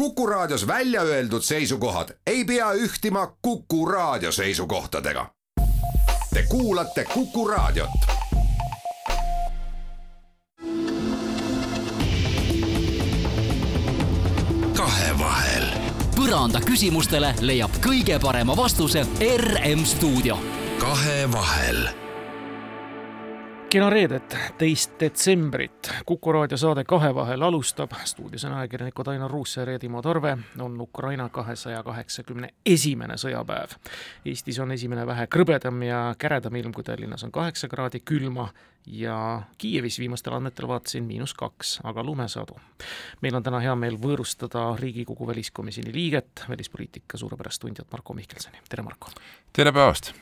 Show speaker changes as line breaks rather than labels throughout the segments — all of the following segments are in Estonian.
Kuku Raadios välja öeldud seisukohad ei pea ühtima Kuku Raadio seisukohtadega. Te kuulate Kuku Raadiot.
kahevahel.
põranda küsimustele leiab kõige parema vastuse RM stuudio.
kahevahel
kena reedet, teist detsembrit. kuku raadio saade Kahevahel alustab. stuudios on ajakirjanikud Ainar Ruussaar ja Timo Tarve. on Ukraina kahesaja kaheksakümne esimene sõjapäev. Eestis on esimene vähe krõbedam ja käredam ilm, kui Tallinnas on kaheksa kraadi külma ja Kiievis viimastel andmetel vaatasin miinus kaks, aga lumesadu. meil on täna hea meel võõrustada Riigikogu väliskomisjoni liiget, välispoliitika suurepärast tundjat Marko Mihkelsoni. tere, Marko!
tere päevast!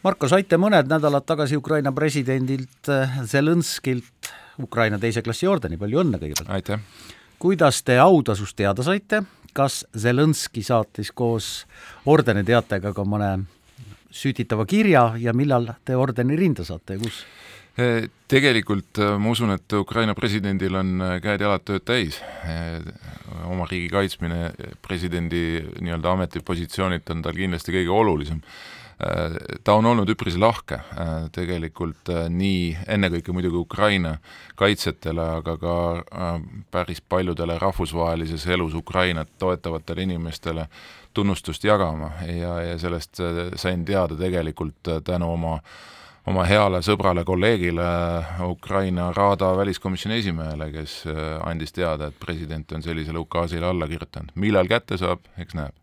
Marko, saite mõned nädalad tagasi Ukraina presidendilt äh, Zelenskilt Ukraina teise klassi ordeni, palju õnne kõigepealt!
aitäh!
kuidas te autasust teada saite, kas Zelenski saatis koos ordeni teatega ka mõne sütitava kirja ja millal te ordeni rinda saate ja kus?
E, tegelikult äh, ma usun, et Ukraina presidendil on käed-jalad tööd täis. oma riigi kaitsmine presidendi nii-öelda ametipositsioonilt on tal kindlasti kõige olulisem ta on olnud üpris lahke äh, tegelikult äh, nii ennekõike muidugi Ukraina kaitsjatele, aga ka päris paljudele rahvusvahelises elus Ukrainat toetavatele inimestele tunnustust jagama ja, ja sellest sain teada tegelikult tänu oma oma heale sõbrale, kolleegile, Ukraina Raada väliskomisjoni esimehele, kes andis teada, et president on sellisele ukaasile alla kirjutanud. millal kätte saab, eks näeb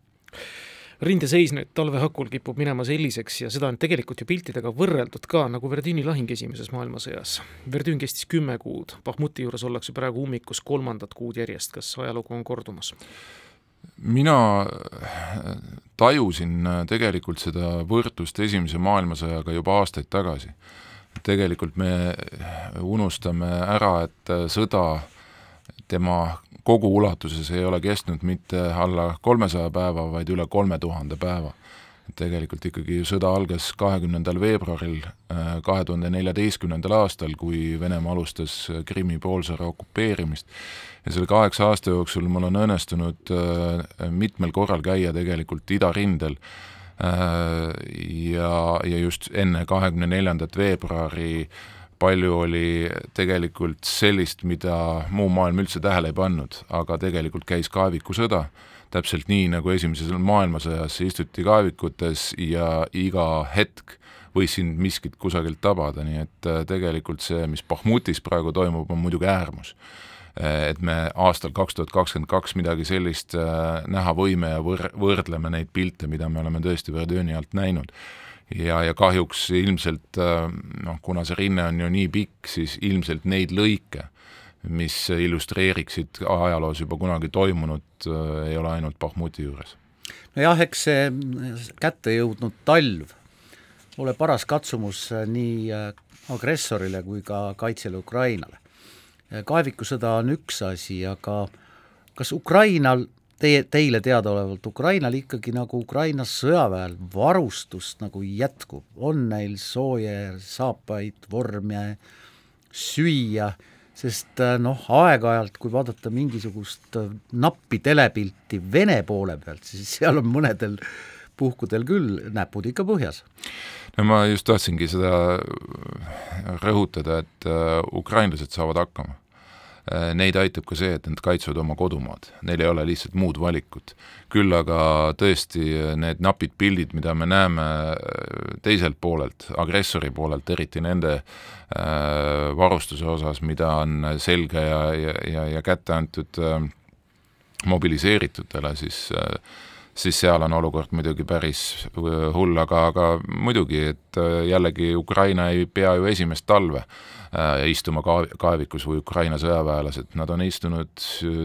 rindeseis nüüd talve hakul kipub minema selliseks ja seda on tegelikult ju piltidega võrreldud ka, nagu Verdüni lahing Esimeses maailmasõjas. Verdün kestis kümme kuud, Bahmuti juures ollakse praegu ummikus kolmandat kuud järjest, kas ajalugu on kordumas?
mina tajusin tegelikult seda võrdlust Esimese maailmasõjaga juba aastaid tagasi. tegelikult me unustame ära, et sõda tema kogu ulatuses ei ole kestnud mitte alla kolmesaja päeva, vaid üle kolme tuhande päeva. et tegelikult ikkagi sõda algas kahekümnendal veebruaril äh, kahe tuhande neljateistkümnendal aastal, kui Venemaa alustas Krimmi poolsaare okupeerimist ja selle kaheksa aasta jooksul mul on õnnestunud äh, mitmel korral käia tegelikult idarindel äh, ja, ja just enne kahekümne neljandat veebruari palju oli tegelikult sellist, mida muu maailm üldse tähele ei pannud, aga tegelikult käis kaevikusõda, täpselt nii, nagu Esimeses maailmasõjas istuti kaevikutes ja iga hetk võis sind miskit kusagilt tabada, nii et äh, tegelikult see, mis Bahmutis praegu toimub, on muidugi äärmus. Äh, et me aastal kaks tuhat kakskümmend kaks midagi sellist äh, näha võime ja võr-, võrdleme neid pilte, mida me oleme tõesti Verduni alt näinud ja, ja kahjuks ilmselt äh, noh, kuna see rinne on ju nii pikk, siis ilmselt neid lõike, mis illustreeriksid ajaloos juba kunagi toimunut, äh, ei ole ainult Bahmuti juures.
nojah, eks see kätte jõudnud talv ole paras katsumus äh, nii agressorile kui ka kaitsjale Ukrainale. kaevikusõda on üks asi, aga kas Ukrainal teie, teile teadaolevalt Ukrainal ikkagi nagu Ukrainas sõjaväel varustust nagu jätkub, on neil sooje saapaid, vorme, süüa, sest äh, noh, aeg-ajalt, kui vaadata mingisugust äh, nappi telepilti Vene poole pealt, siis seal on mõnedel puhkudel küll näpud ikka põhjas.
no ma just tahtsingi seda rõhutada, et äh, ukrainlased saavad hakkama neid aitab ka see, et nad kaitsevad oma kodumaad, neil ei ole lihtsalt muud valikut. küll aga tõesti need napid pildid, mida me näeme äh, teiselt poolelt, agressori poolelt, eriti nende äh, varustuse osas, mida on selga ja, ja, ja, ja kätte antud mobiliseeritutele, siis siis seal on olukord muidugi päris hull, aga, aga muidugi, et jällegi Ukraina ei pea ju esimest talve Äh, istuma ka-, kaevikus või Ukraina sõjaväelased, nad on istunud,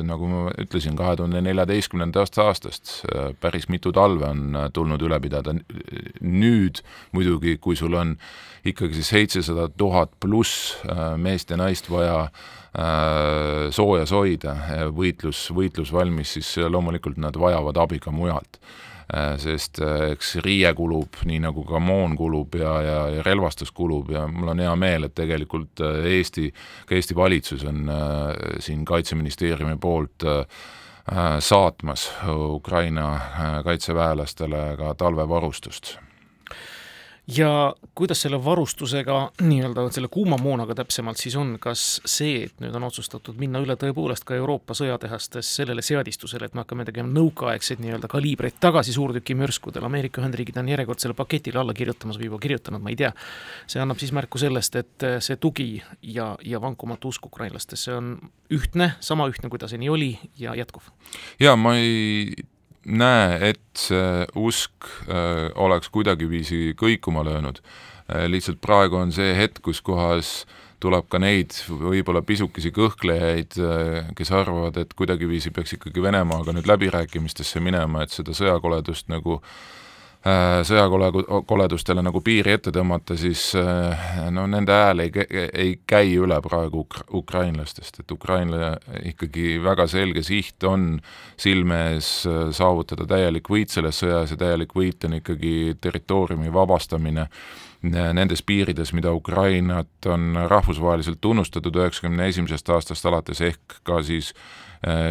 nagu ma ütlesin, kahe tuhande neljateistkümnendast aastast, äh, päris mitu talve on äh, tulnud üle pidada, nüüd muidugi, kui sul on ikkagi siis seitsesada tuhat pluss meest ja naist vaja soojas hoida, võitlus, võitlus valmis, siis loomulikult nad vajavad abi ka mujalt. Äh, sest äh, eks riie kulub, nii nagu ka moon kulub ja, ja, ja relvastus kulub ja mul on hea meel, et tegelikult äh, Eesti, ka Eesti valitsus on siin Kaitseministeeriumi poolt saatmas Ukraina kaitseväelastele ka talvevarustust
ja kuidas selle varustusega, nii-öelda selle kuuma moonaga täpsemalt siis on, kas see, et nüüd on otsustatud minna üle tõepoolest ka Euroopa sõjatehastes sellele seadistusele, et me hakkame tegema nõukaaegseid nii-öelda kaliibreid tagasi suurtükimürskudel, Ameerika Ühendriigid on järjekordsele paketile alla kirjutamas või juba kirjutanud, ma ei tea, see annab siis märku sellest, et see tugi ja, ja vankumatu usk ukrainlastesse on ühtne, sama ühtne, kui ta seni oli ja jätkuv?
jaa, ma ei näe, et see usk äh, oleks kuidagiviisi kõikuma löönud äh,. lihtsalt praegu on see hetk, kus kohas tuleb ka neid võib-olla pisukesi kõhklejaid, äh, kes arvavad, et kuidagiviisi peaks ikkagi Venemaaga nüüd läbirääkimistesse minema, et seda sõjakoledust nagu äh, sõjakoledustele nagu piiri ette tõmmata, siis äh, no nende hääl ei, ei käi üle praegu uk-, ukrainlastest, et Ukraina ikkagi väga selge siht on silme ees äh, saavutada täielik võit selles sõjas ja täielik võit on ikkagi territooriumi vabastamine nendes piirides, mida Ukrainat on rahvusvaheliselt tunnustatud üheksakümne esimesest aastast alates, ehk ka siis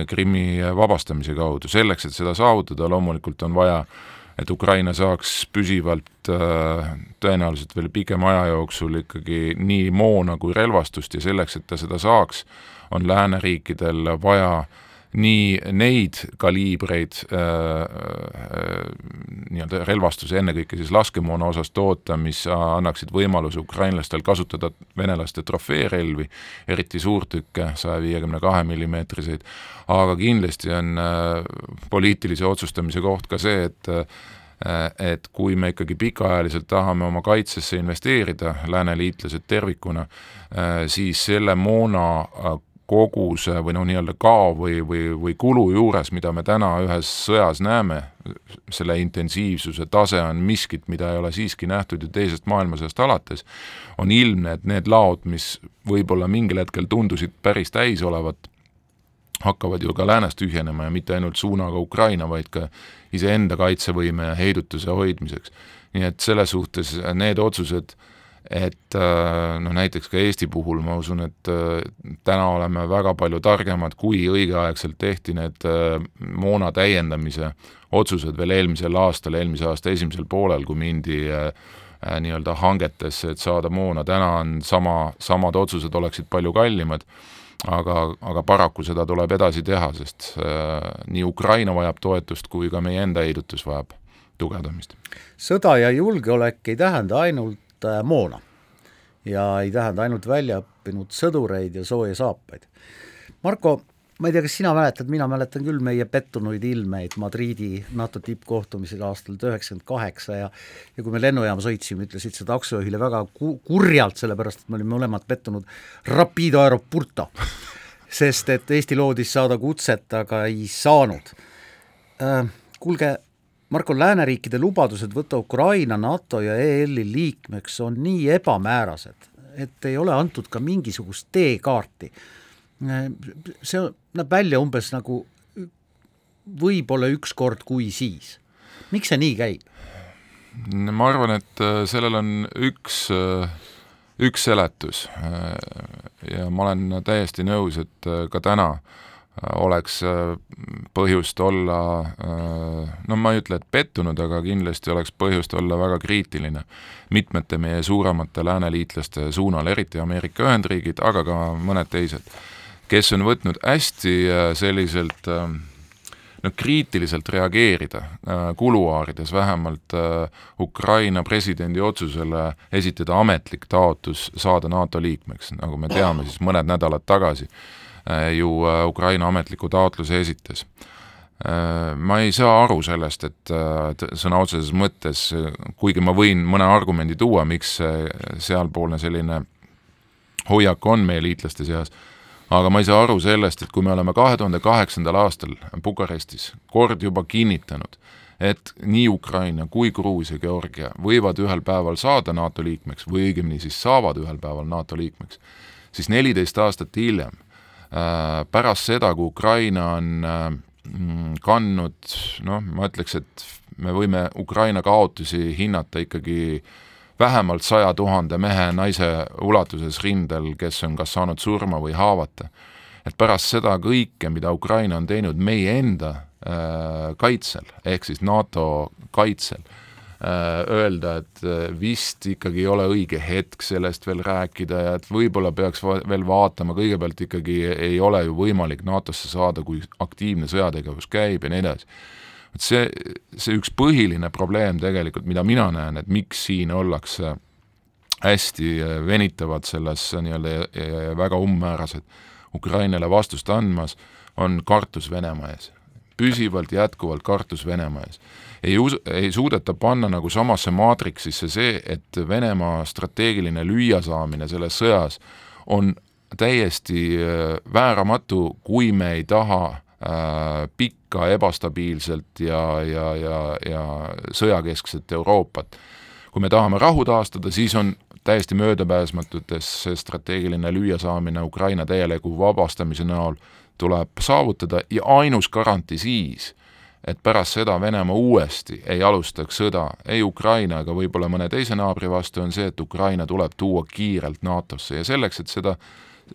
Krimmi vabastamise kaudu. selleks, et seda saavutada, loomulikult on vaja äh, et Ukraina saaks püsivalt äh, tõenäoliselt veel pikema aja jooksul ikkagi nii moona kui relvastust ja selleks, et ta seda saaks, on lääneriikidel vaja äh, nii neid kaliibreid äh, äh, nii-öelda relvastuse, ennekõike siis laskemoona osas toota, mis annaksid võimaluse ukrainlastel kasutada venelaste trofeerelvi, eriti suurtükke, saja viiekümne kahe millimeetriseid, aga kindlasti on äh, poliitilise otsustamise koht ka see, et et kui me ikkagi pikaajaliselt tahame oma kaitsesse investeerida, lääneliitlased tervikuna, siis selle moona koguse või noh, nii-öelda kao või, või, või kulu juures, mida me täna ühes sõjas näeme, selle intensiivsuse tase on miskit, mida ei ole siiski nähtud ju teisest maailmasõjast alates, on ilmne, et need laod, mis võib-olla mingil hetkel tundusid päris täis olevat, hakkavad ju ka läänest tühjenema ja mitte ainult suunaga Ukraina, vaid ka iseenda kaitsevõime ja heidutuse hoidmiseks. nii et selles suhtes need otsused äh, et noh, näiteks ka Eesti puhul ma usun, et äh, täna oleme väga palju targemad, kui õigeaegselt tehti need äh, moona täiendamise otsused veel eelmisel aastal, eelmise aasta esimesel poolel, kui mindi nii-öelda hangetesse, et saada moona, täna on sama, samad otsused oleksid palju kallimad, aga, aga paraku seda tuleb edasi teha, sest nii Ukraina vajab toetust, kui ka meie enda heidutus vajab tugevdamist.
sõda ja julgeolek ei tähenda ainult Äh, moona ja ei tähenda ainult väljaõppinud sõdureid ja sooja saapaid. Marko, ma ei tea, kas sina mäletad, mina mäletan küll meie pettunuid ilmeid Madriidi NATO tippkohtumisel aastal üheksakümmend kaheksa ja ja kui me lennujaama sõitsime, ütlesid see taksojuhile väga ku-, kurjalt, sellepärast et me olime mõlemad pettunud, Rapido Aeropuerto sest et Eesti loodis saada kutset, aga ei saanud äh,. Kuulge, Marko, lääneriikide lubadused võtta Ukraina NATO ja EL-i liikmeks on nii ebamäärased, et ei ole antud ka mingisugust teekaarti. see näeb välja umbes nagu võib-olla üks kord, kui siis. miks see nii käib?
ma arvan, et äh, sellel on üks, äh, üks seletus äh, ja ma olen täiesti nõus, et ka täna äh, oleks äh, põhjust olla, äh, no ma ei ütle, et pettunud, aga kindlasti oleks põhjust olla väga kriitiline mitmete meie suuremate lääneliitlaste suunal, eriti Ameerika Ühendriigid, aga ka mõned teised, kes on võtnud hästi äh, selliselt no kriitiliselt reageerida, kuluaarides vähemalt Ukraina presidendi otsusele esitada ametlik taotlus saada NATO liikmeks, nagu me teame, siis mõned nädalad tagasi. Äh, ju äh, Ukraina ametliku taotluse esitas. Äh, ma ei saa aru sellest, et sõna otseses mõttes, kuigi ma võin mõne argumendi tuua, miks sealpoolne selline hoiak on meie liitlaste seas, aga ma ei saa aru sellest, et kui me oleme kahe tuhande kaheksandal aastal Bukarestis kord juba kinnitanud, et nii Ukraina kui Gruusia, Georgia võivad ühel päeval saada NATO liikmeks või õigemini siis saavad ühel päeval NATO liikmeks, siis neliteist aastat hiljem Äh, pärast seda, kui Ukraina on äh, mm, kandnud noh, ma ütleks, et me võime Ukraina kaotusi hinnata ikkagi vähemalt saja tuhande mehe, naise ulatuses rindel, kes on kas saanud surma või haavata. et pärast seda kõike, mida Ukraina on teinud meie enda äh, kaitsel, ehk siis NATO kaitsel äh,, öelda, et äh, vist ikkagi ei ole õige hetk sellest veel rääkida ja et võib-olla peaks va veel vaatama, kõigepealt ikkagi ei ole ju võimalik NATO-sse saada, kui aktiivne sõjategevus käib ja nii edasi et see, see üks põhiline probleem tegelikult, mida mina näen, et miks siin ollakse hästi venitavad selles nii-öelda väga umbmäärased Ukrainale vastust andmas, on kartus Venemaa ees. Püsivalt jätkuvalt kartus Venemaa ees. ei us-, ei suudeta panna nagu samasse maatriksisse see, et Venemaa strateegiline lüüasaamine selles sõjas on täiesti äh, vääramatu, kui me ei taha äh, pikka ebastabiilselt ja, ja, ja, ja sõjakeskset Euroopat. kui me tahame rahu taastada, siis on täiesti möödapääsmatutes strateegiline lüüasaamine Ukraina täieliku vabastamise näol tuleb saavutada ja ainus garantii siis, et pärast seda Venemaa uuesti ei alustaks sõda ei Ukraina ega võib-olla mõne teise naabri vastu, on see, et Ukraina tuleb tuua kiirelt NATO-sse. Ja selleks, et seda,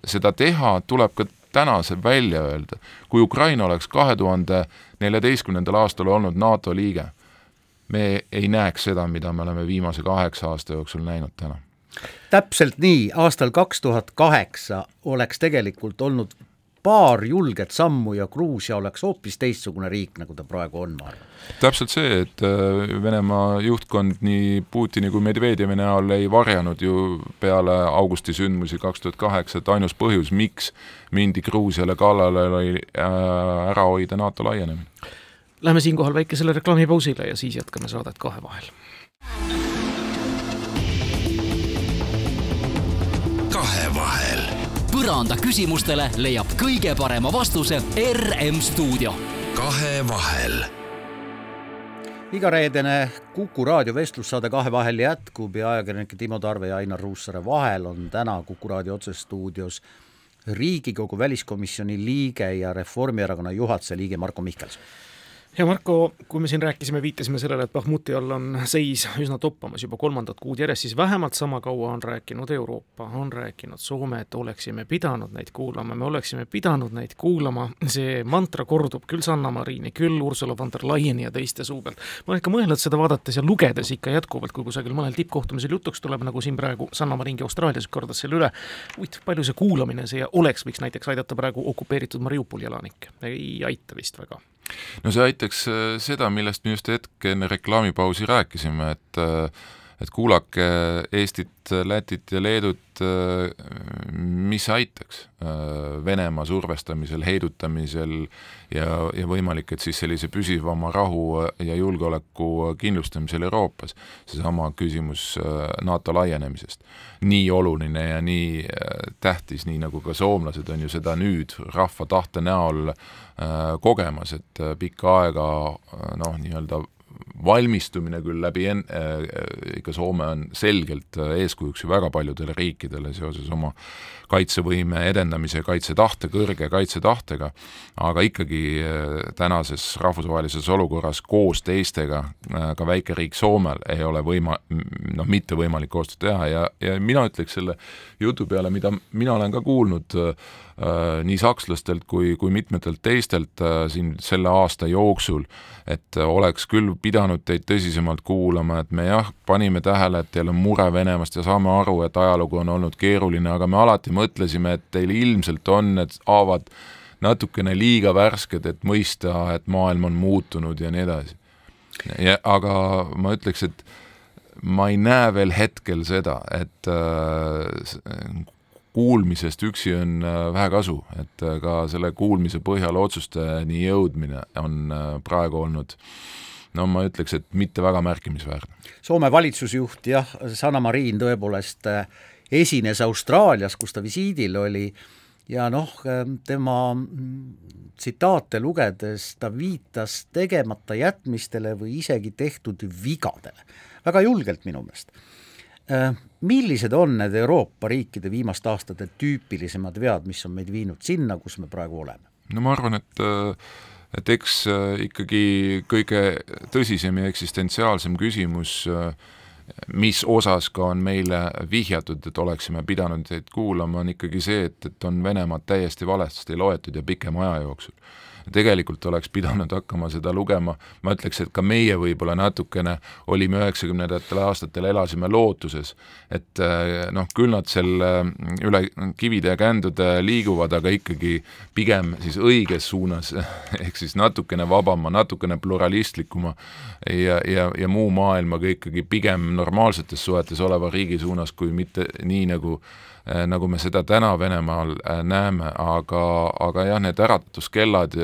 seda teha, tuleb ka täna see välja öelda. kui Ukraina oleks kahe tuhande neljateistkümnendal aastal olnud NATO liige, me ei näeks seda, mida me oleme viimase kaheksa aasta jooksul näinud täna.
Täpselt nii, aastal kaks tuhat kaheksa oleks tegelikult olnud paar julget sammu ja Gruusia oleks hoopis teistsugune riik, nagu ta praegu on, ma arvan.
täpselt see, et äh, Venemaa juhtkond nii Putini kui Medvedjevi näol ei varjanud ju peale augusti sündmusi kaks tuhat kaheksa, et ainus põhjus, miks mindi Gruusiale kallale, oli äh, ära hoida NATO laienemine.
Läheme siinkohal väikesele reklaamipausile ja siis jätkame saadet kahe vahel
kahevahel.
Põranda küsimustele leiab kõige parema vastuse RM stuudio.
kahevahel.
igareedene Kuku raadio vestlussaade Kahevahel jätkub ja ajakirjanike Timo Tarve ja Ainar Ruussaare vahel on täna Kuku raadio otsestuudios Riigikogu väliskomisjoni liige ja Reformierakonna juhatuse liige Marko Mihkelson
ja Marko, kui me siin rääkisime, viitasime sellele, et Bahmuti all on seis üsna toppamas juba kolmandat kuud järjest, siis vähemalt sama kaua on rääkinud Euroopa, on rääkinud Soome, et oleksime pidanud neid kuulama, me oleksime pidanud neid kuulama, see mantra kordub küll Sanna Marini, küll Ursula von der Leyeni ja teiste suu pealt. ma olen ikka mõelnud seda vaadates ja lugedes ikka jätkuvalt, kui kusagil mõnel tippkohtumisel jutuks tuleb, nagu siin praegu Sanna Maringi Austraalias kordas selle üle, huvitav, palju see kuulamine siia oleks, võiks näiteks aidata praegu okupeeritud Mariupoli elanikke, ei aita vist väga
no see aitaks äh, seda, millest me just hetk enne reklaamipausi rääkisime, et äh, et kuulake Eestit, Lätit ja Leedut, äh, mis aitaks Venemaa survestamisel, heidutamisel ja, ja võimalik, et siis sellise püsivama rahu ja julgeoleku kindlustamisel Euroopas. seesama küsimus NATO laienemisest. nii oluline ja nii tähtis, nii nagu ka soomlased on ju seda nüüd rahva tahte näol äh, Äh, kogemas, et äh, pikka aega äh, noh, nii-öelda valmistumine küll läbi en-, ikka Soome on selgelt eeskujuks ju väga paljudele riikidele seoses oma kaitsevõime edendamise, kaitsetahte, kõrge kaitsetahtega, aga ikkagi tänases rahvusvahelises olukorras koos teistega, ka väikeriik Soomel ei ole võima-, noh, mitte võimalik koostööd teha ja, ja mina ütleks selle jutu peale, mida mina olen ka kuulnud äh, Äh, nii sakslastelt kui, kui mitmetelt teistelt äh, siin selle aasta jooksul, et oleks küll pidanud teid tõsisemalt kuulama, et me jah, panime tähele, et teil on mure Venemaast ja saame aru, et ajalugu on olnud keeruline, aga me alati mõtlesime, et teil ilmselt on need haavad natukene liiga värsked, et mõista, et maailm on muutunud ja nii edasi. ja aga ma ütleks, et ma ei näe veel hetkel seda, et äh, kuulmisest üksi on äh, vähe kasu, et äh, ka selle kuulmise põhjal otsusteni jõudmine on äh, praegu olnud no ma ütleks, et mitte väga märkimisväärne.
Soome valitsusjuht jah, Sanna Marin tõepoolest esines Austraalias, kus ta visiidil oli, ja noh, tema mm, tsitaate lugedes ta viitas tegemata jätmistele või isegi tehtud vigadele. väga julgelt minu meelest millised on need Euroopa riikide viimaste aastate tüüpilisemad vead, mis on meid viinud sinna, kus me praegu oleme?
no ma arvan, et äh, et eks äh, ikkagi kõige tõsisem ja eksistentsiaalsem küsimus mis osas ka on meile vihjatud, et oleksime pidanud teid kuulama, on ikkagi see, et, et on Venemaad täiesti valesti loetud ja pikema aja jooksul tegelikult oleks pidanud hakkama seda lugema, ma ütleks, et ka meie võib-olla natukene olime üheksakümnendatel aastatel, elasime lootuses, et eh, noh, küll nad seal eh, üle kivide ja kändude liiguvad, aga ikkagi pigem siis õiges suunas, ehk siis natukene vabama, natukene pluralistlikuma ja, ja, ja muu maailmaga ikkagi pigem normaalsetes suhetes oleva riigi suunas, kui mitte nii, nagu nagu me seda täna Venemaal äh, näeme, aga, aga jah, need äratuskellad,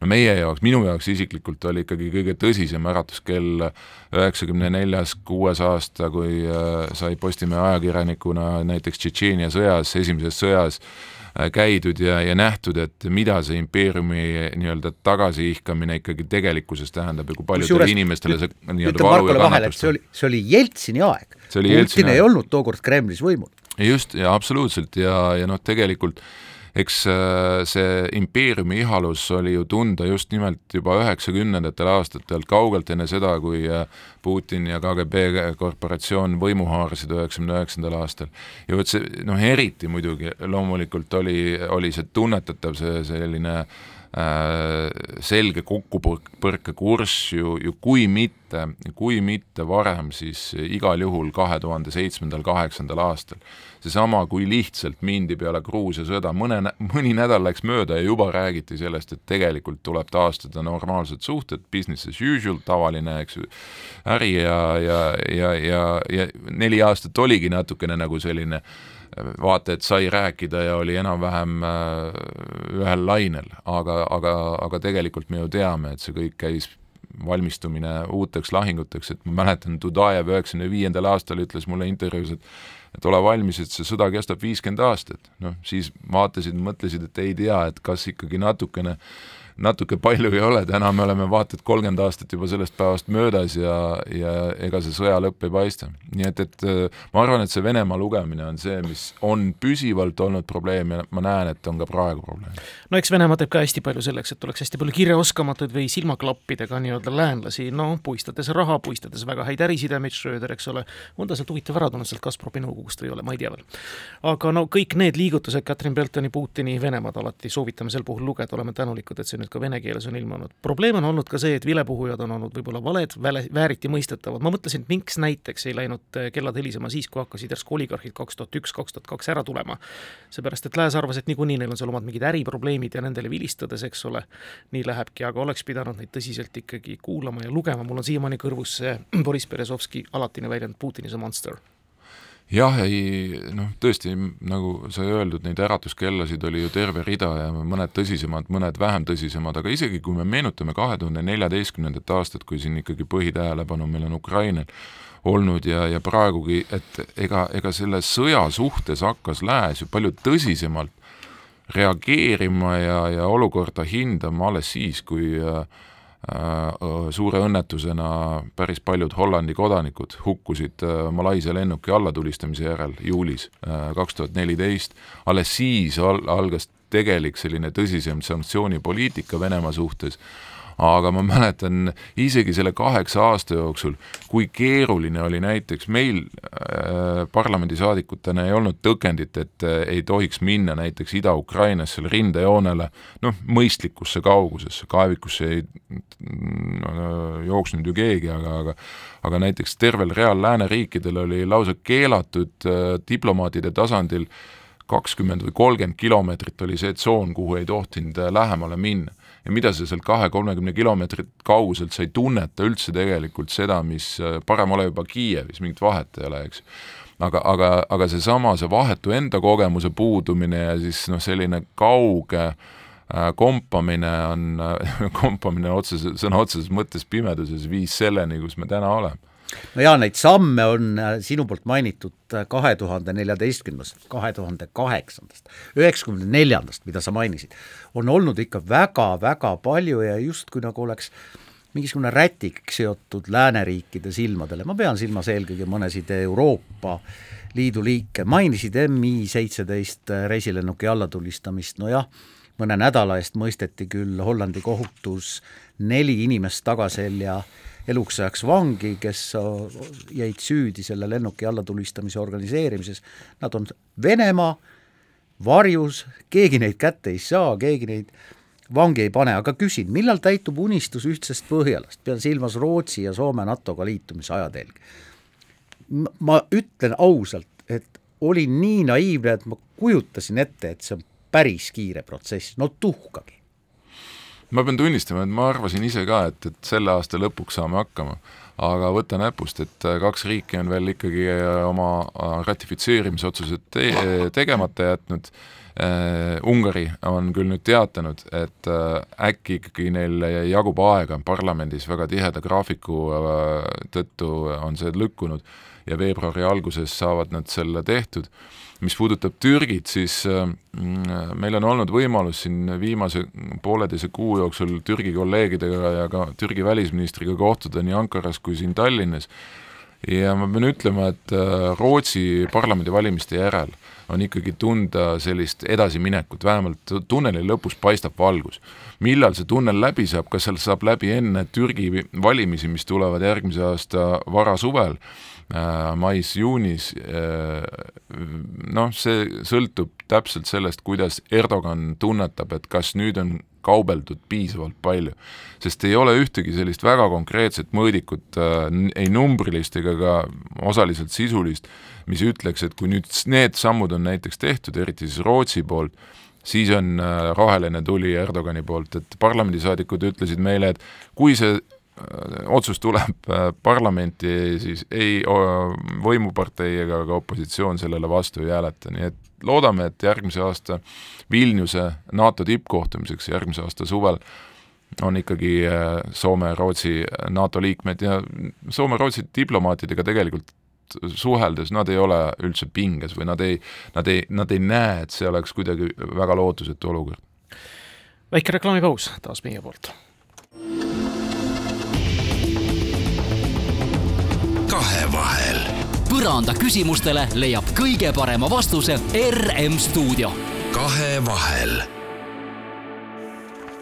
no meie jaoks, minu jaoks isiklikult oli ikkagi kõige tõsisem äratuskell üheksakümne neljas, kuues aasta, kui äh, sai Postimehe ajakirjanikuna näiteks Tšetšeenia sõjas, esimeses sõjas käidud ja, ja nähtud, et mida see impeeriumi nii-öelda tagasiihkamine ikkagi tegelikkuses tähendab ja kui paljudele inimestele see nii-öelda valu ja kannatus
see oli, see oli Jeltsini aeg. Putin ei olnud tookord Kremlis võimul
just, ja absoluutselt ja, ja noh, tegelikult eks äh, see impeeriumi ihalus oli ju tunda just nimelt juba üheksakümnendatel aastatel, kaugelt enne seda, kui äh, Putin ja KGB korporatsioon võimu haarasid üheksakümne üheksandal aastal. ja vot see, noh, eriti muidugi loomulikult oli, oli see tunnetatav, see selline äh, selge kokkupõrke kurss ju, ju kui mitte, kui mitte varem, siis igal juhul kahe tuhande seitsmendal, kaheksandal aastal. seesama, kui lihtsalt mindi peale Gruusia sõda, mõne, mõni nädal läks mööda ja juba räägiti sellest, et tegelikult tuleb taastada normaalsed suhted, business as usual, tavaline, eks ju, äri ja, ja, ja, ja, ja neli aastat oligi natukene nagu selline äh, vaata et sai rääkida ja oli enam-vähem äh, ühel lainel, aga, aga, aga tegelikult me ju teame, et see kõik käis valmistumine uuteks lahinguteks, et ma mäletan, Dudajev üheksakümne viiendal aastal ütles mulle intervjuus, et et ole valmis, et see sõda kestab viiskümmend aastat. noh, siis vaatasid, mõtlesid, et ei tea, et kas ikkagi natukene äh, natuke palju ei ole, täna me oleme vaata et kolmkümmend aastat juba sellest päevast möödas ja, ja ega see sõja lõpp ei paista. nii et, et äh, ma arvan, et see Venemaa lugemine on see, mis on püsivalt olnud probleem ja ma näen, et on ka praegu probleem.
no eks Venemaa teeb ka hästi palju selleks, et oleks hästi palju kirjaoskamatuid või silmaklappidega nii-öelda läänlasi, no puistades raha, puistades väga häid ärisidemeid, Schröder, eks ole, on ta sealt huvitav ära tulnud sealt Gazpromi nõukogust või ei ole, ma ei tea veel. aga no kõik need liigutused, Katrin Beltoni, Putini, Venemaad alati soovitame sel puhul lugeda, oleme tänulikud, et see nüüd ka vene keeles on ilmunud. probleem on olnud ka see, et vilepuhujad on olnud võib-olla valed, väle, vääriti mõistetavad, ma mõtlesin, et miks näiteks ei läinud eh, kellad helisema siis, kui hakkasid järsku oligarhid kaks tuhat üks, kaks tuhat kaks ära tulema. seepärast, et Lääs arvas, et niikuinii neil on seal omad mingid äriprobleemid ja nendele vilistades, eks ole, nii lähebki, aga oleks pidanud neid tõsiselt ikkagi kuulama ja lugema, mul on siiamaani kõrvus see Boris Berezovski alatine väljend Putin is a monster
jah, ei noh, tõesti, nagu sai öeldud, neid äratuskellasid oli ju terve rida ja mõned tõsisemad, mõned vähem tõsisemad, aga isegi kui me meenutame kahe tuhande neljateistkümnendat aastat, kui siin ikkagi põhitähelepanu meil on Ukrainal olnud ja, ja praegugi, et ega, ega selle sõja suhtes hakkas Lääs ju palju tõsisemalt reageerima ja, ja olukorda hindama alles siis, kui äh, suure õnnetusena päris paljud Hollandi kodanikud hukkusid äh, Malaisia lennuki allatulistamise järel juulis äh, kaks tuhat neliteist. alles siis al algas tegelik selline tõsisem sanktsioonipoliitika Venemaa suhtes aga ma mäletan isegi selle kaheksa aasta jooksul, kui keeruline oli näiteks meil äh, parlamendisaadikutena ei olnud tõkendit, et äh, ei tohiks minna näiteks Ida-Ukrainasse rindejoonele noh, mõistlikusse kaugusesse, kaevikusse ei äh, jooksnud ju keegi, aga, aga aga näiteks tervel real lääneriikidel oli lausa keelatud äh, diplomaatide tasandil kakskümmend või kolmkümmend kilomeetrit oli see tsoon, kuhu ei tohtinud äh, lähemale minna ja mida sa sealt kahe-kolmekümne kilomeetrit kauguselt, sa ei tunneta üldse tegelikult seda, mis äh, parem ole juba Kiievis, mingit vahet ei ole, eks. Aga, aga, aga seesama, see vahetu enda kogemuse puudumine ja siis noh, selline kauge äh, kompamine on äh,, kompamine otsese, sõna otseses mõttes pimeduses viis selleni, kus me täna oleme
no jaa, neid samme on äh, sinu poolt mainitud äh, kahe tuhande neljateistkümnendast, kahe tuhande kaheksandast, üheksakümne neljandast, mida sa mainisid, on olnud ikka väga-väga palju ja justkui nagu oleks mingisugune rätik seotud lääneriikide silmadele, ma pean silmas eelkõige mõnesid Euroopa Liidu liike, mainisid MI seitseteist äh, reisilennuki allatulistamist, nojah, mõne nädala eest mõisteti küll Hollandi kohtus neli inimest tagaselja eluks ajaks vangi, kes jäid süüdi selle lennuki allatulistamise organiseerimises, nad on Venemaa varjus, keegi neid kätte ei saa, keegi neid vangi ei pane, aga küsin, millal täitub unistus ühtsest Põhjalast, pean silmas Rootsi ja Soome NATO-ga liitumise ajatelg. ma ütlen ausalt, et olin nii naiivne, et ma kujutasin ette, et see on päris kiire protsess, no tuhkagi
ma pean tunnistama, et ma arvasin ise ka, et, et selle aasta lõpuks saame hakkama. aga võta näpust, et äh, kaks riiki on veel ikkagi äh, oma äh, ratifitseerimisotsused te tegemata jätnud Uh, Ungari on küll nüüd teatanud, et uh, äkki ikkagi neil jagub aega parlamendis väga tiheda graafiku uh, tõttu on see lükkunud ja veebruari alguses saavad nad selle tehtud mis puudutab Türgit, siis äh, meil on olnud võimalus siin viimase pooleteise kuu jooksul Türgi kolleegidega ja ka Türgi välisministriga kohtuda nii Ankaras kui siin Tallinnas ja ma pean ütlema, et äh, Rootsi parlamendivalimiste järel on ikkagi tunda sellist edasiminekut, vähemalt tunneli lõpus paistab valgus. millal see tunnel läbi saab, kas seal saab läbi enne Türgi valimisi, mis tulevad järgmise aasta varasuvel, Äh, mais-juunis, äh, noh, see sõltub täpselt sellest, kuidas Erdogan tunnetab, et kas nüüd on kaubeldud piisavalt palju. sest ei ole ühtegi sellist väga konkreetset mõõdikut, äh, ei numbrilist ega ka osaliselt sisulist, mis ütleks, et kui nüüd need sammud on näiteks tehtud, eriti siis Rootsi poolt, siis on roheline tuli Erdogani poolt, et parlamendisaadikud ütlesid meile, et kui see otsus tuleb äh, parlamenti, siis ei võimupartei ega ka opositsioon sellele vastu ei hääleta, nii et loodame, et järgmise aasta Vilniuse NATO tippkohtumiseks järgmise aasta suvel on ikkagi äh, Soome Rootsi NATO liikmed ja Soome-Rootsi diplomaatidega tegelikult suheldes nad ei ole üldse pinges või nad ei, nad ei, nad ei näe, et see oleks kuidagi väga lootusetu olukord.
väike reklaamipaus taas meie poolt
kahevahel.
põranda küsimustele leiab kõige parema vastuse RM stuudio.
kahevahel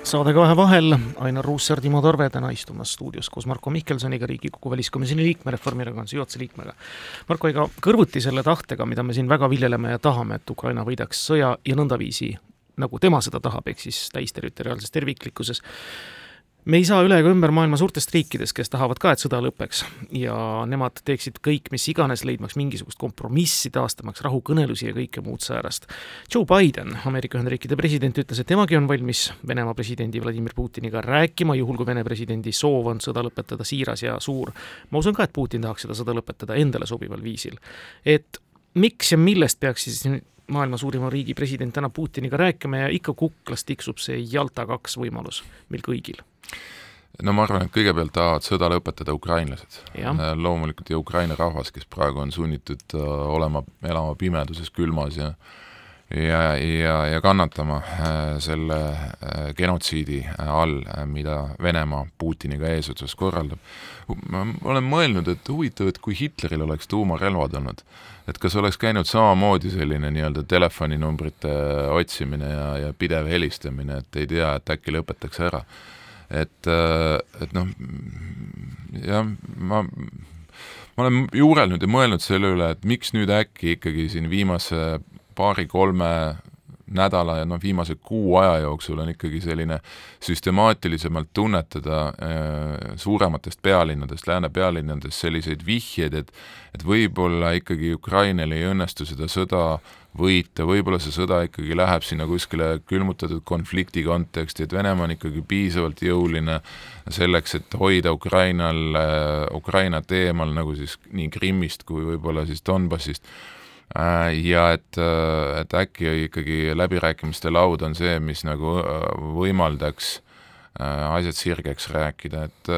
saade Kahe vahel, Ainar Ruussaar, Timo Tarve täna istumas stuudios koos Marko Mihkelsoniga, Riigikogu väliskomisjoni liikme, Reformierakonna juhatuse liikmega. Marko, ega kõrvuti selle tahtega, mida me siin väga viljeleme ja tahame, et Ukraina võidaks sõja ja nõndaviisi, nagu tema seda tahab, ehk siis täisterritoriaalses terviklikkuses, me ei saa üle ega ümber maailma suurtest riikidest, kes tahavad ka, et sõda lõpeks ja nemad teeksid kõik, mis iganes, leidmaks mingisugust kompromissi, taastamaks rahukõnelusi ja kõike muud säärast. Joe Biden, Ameerika Ühendriikide president, ütles, et temagi on valmis Venemaa presidendi Vladimir Putiniga rääkima, juhul kui Vene presidendi soov on sõda lõpetada siiras ja suur. ma usun ka, et Putin tahaks seda sõda lõpetada endale sobival viisil. et miks ja millest peaks siis maailma suurima riigi president täna Putiniga rääkima ja ikka kuklas tiksub see Jalta kaks võimalus meil kõigil
no ma arvan, et kõigepealt tahavad sõda lõpetada ukrainlased. Äh, loomulikult ja Ukraina rahvas, kes praegu on sunnitud äh, olema, elama pimeduses, külmas ja ja, ja, ja kannatama äh, selle genotsiidi all, mida Venemaa Putiniga eesotsas korraldab. ma olen mõelnud, et huvitav, et kui Hitleril oleks tuumarelvad olnud, et kas oleks käinud samamoodi selline nii-öelda telefoninumbrite otsimine ja, ja pidev helistamine, et ei tea, et äkki lõpetaks ära et, äh, et noh, jah, ma, ma olen juurelnud ja mõelnud selle üle, et miks nüüd äkki ikkagi siin viimase paari-kolme nädala ja noh, viimase kuu aja jooksul on ikkagi selline süstemaatilisemalt tunnetada äh, suurematest pealinnadest, lääne pealinnadest selliseid vihjeid, et et võib-olla ikkagi Ukrainal ei õnnestu seda sõda võita, võib-olla see sõda ikkagi läheb sinna kuskile külmutatud konflikti konteksti, et Venemaa on ikkagi piisavalt jõuline selleks, et hoida Ukrainal, äh, Ukrainat eemal nagu siis nii Krimmist kui võib-olla siis Donbassist ja et, äh, et äkki ikkagi läbirääkimiste laud on see, mis nagu äh, võimaldaks asjad sirgeks rääkida, et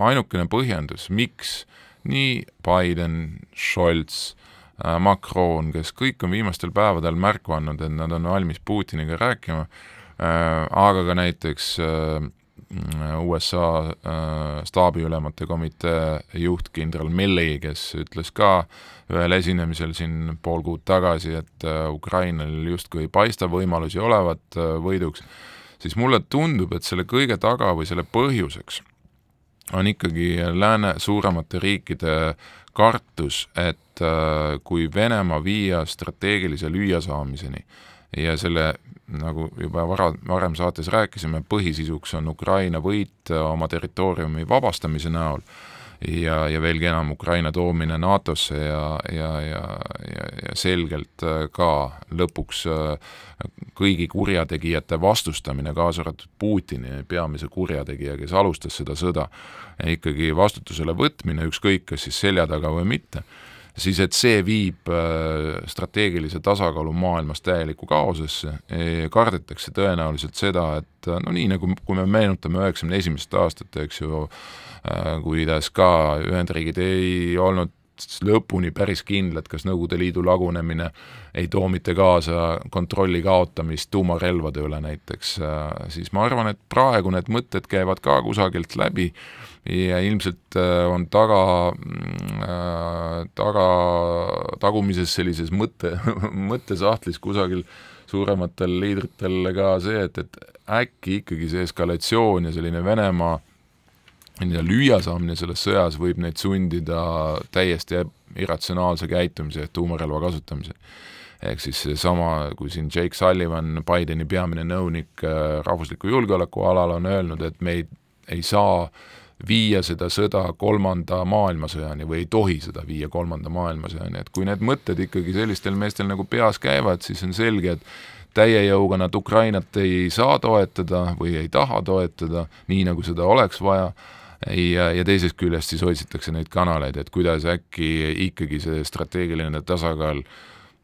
ainukene põhjendus, miks nii Biden, Scholz, Macron, kes kõik on viimastel päevadel märku andnud, et nad on valmis Putiniga rääkima, aga ka näiteks USA staabiülemate komitee juht kindral Milley, kes ütles ka äh, ühel esinemisel siin pool kuud tagasi, et äh, Ukrainal justkui ei paista võimalusi olevat äh, võiduks, siis mulle tundub, et selle kõige taga või selle põhjuseks on ikkagi lääne suuremate riikide kartus, et äh, kui Venemaa viia strateegilise lüüasaamiseni ja selle nagu juba vara, varem saates rääkisime, põhisisuks on Ukraina võit oma territooriumi vabastamise näol. Ja, ja veelgi enam Ukraina toomine NATO-sse ja, ja, ja, ja, ja selgelt äh, ka lõpuks äh, kõigi kurjategijate vastustamine, kaasa arvatud Putini peamise kurjategija, kes alustas seda sõda, ikkagi vastutusele võtmine, ükskõik kas siis selja taga või mitte siis et see viib äh, strateegilise tasakaalu maailmas täielikku kaosesse, kardetakse tõenäoliselt seda, et no nii, nagu kui me meenutame üheksakümne esimest aastat, eks ju, Äh, kuidas ka Ühendriigid ei olnud lõpuni päris kindlad, kas Nõukogude Liidu lagunemine ei too mitte kaasa kontrolli kaotamist tuumarelvade üle näiteks, äh, siis ma arvan, et praegu need mõtted käivad ka kusagilt läbi ja ilmselt äh, on taga, mm, taga, tagumises sellises mõtte, mõttesahtlis kusagil suurematel liidritel ka see, et, et äkki ikkagi see eskalatsioon ja selline Venemaa nii-öelda lüüasaamine selles sõjas võib neid sundida täiesti irratsionaalse käitumise ehk tuumarelva kasutamise. ehk siis seesama, kui siin Jake Sullivan, Bideni peamine nõunik äh, rahvusliku julgeoleku alal on öelnud, et me ei, ei saa viia seda sõda kolmanda maailmasõjani või ei tohi seda viia kolmanda maailmasõjani, et kui need mõtted ikkagi sellistel meestel nagu peas käivad, siis on selge, et täie jõuga nad Ukrainat ei saa toetada või ei taha toetada, nii nagu seda oleks vaja. Ja, ja teisest küljest siis otsitakse neid kanaleid, et kuidas äkki ikkagi see strateegiline tasakaal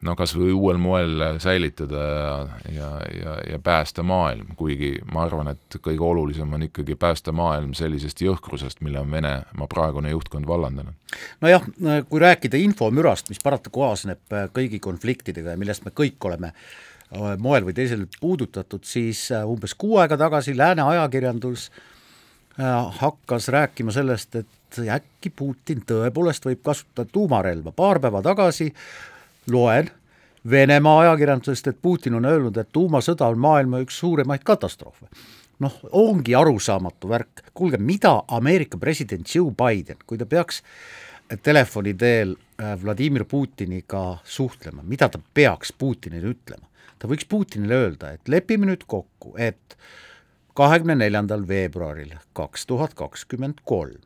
no kas või uuel moel säilitada ja, ja, ja, ja päästa maailm, kuigi ma arvan, et kõige olulisem on ikkagi päästa maailm sellisest jõhkrusest, mille on Venemaa praegune juhtkond vallandanud.
nojah, kui rääkida infomürast, mis parataku kaasneb kõigi konfliktidega ja millest me kõik oleme äh, moel või teisel puudutatud, siis äh, umbes kuu aega tagasi Lääne ajakirjandus äh, Äh, hakkas rääkima sellest, et äkki Putin tõepoolest võib kasutada tuumarelva. paar päeva tagasi loen Venemaa ajakirjandusest, et Putin on öelnud, et tuumasõda on maailma üks suuremaid katastroofe. noh, ongi arusaamatu värk, kuulge, mida Ameerika president Joe Biden, kui ta peaks telefoni teel äh, Vladimir Putiniga suhtlema, mida ta peaks Putinile ütlema? ta võiks Putinile öelda, et lepime nüüd kokku, et kahekümne neljandal veebruaril kaks tuhat kakskümmend kolm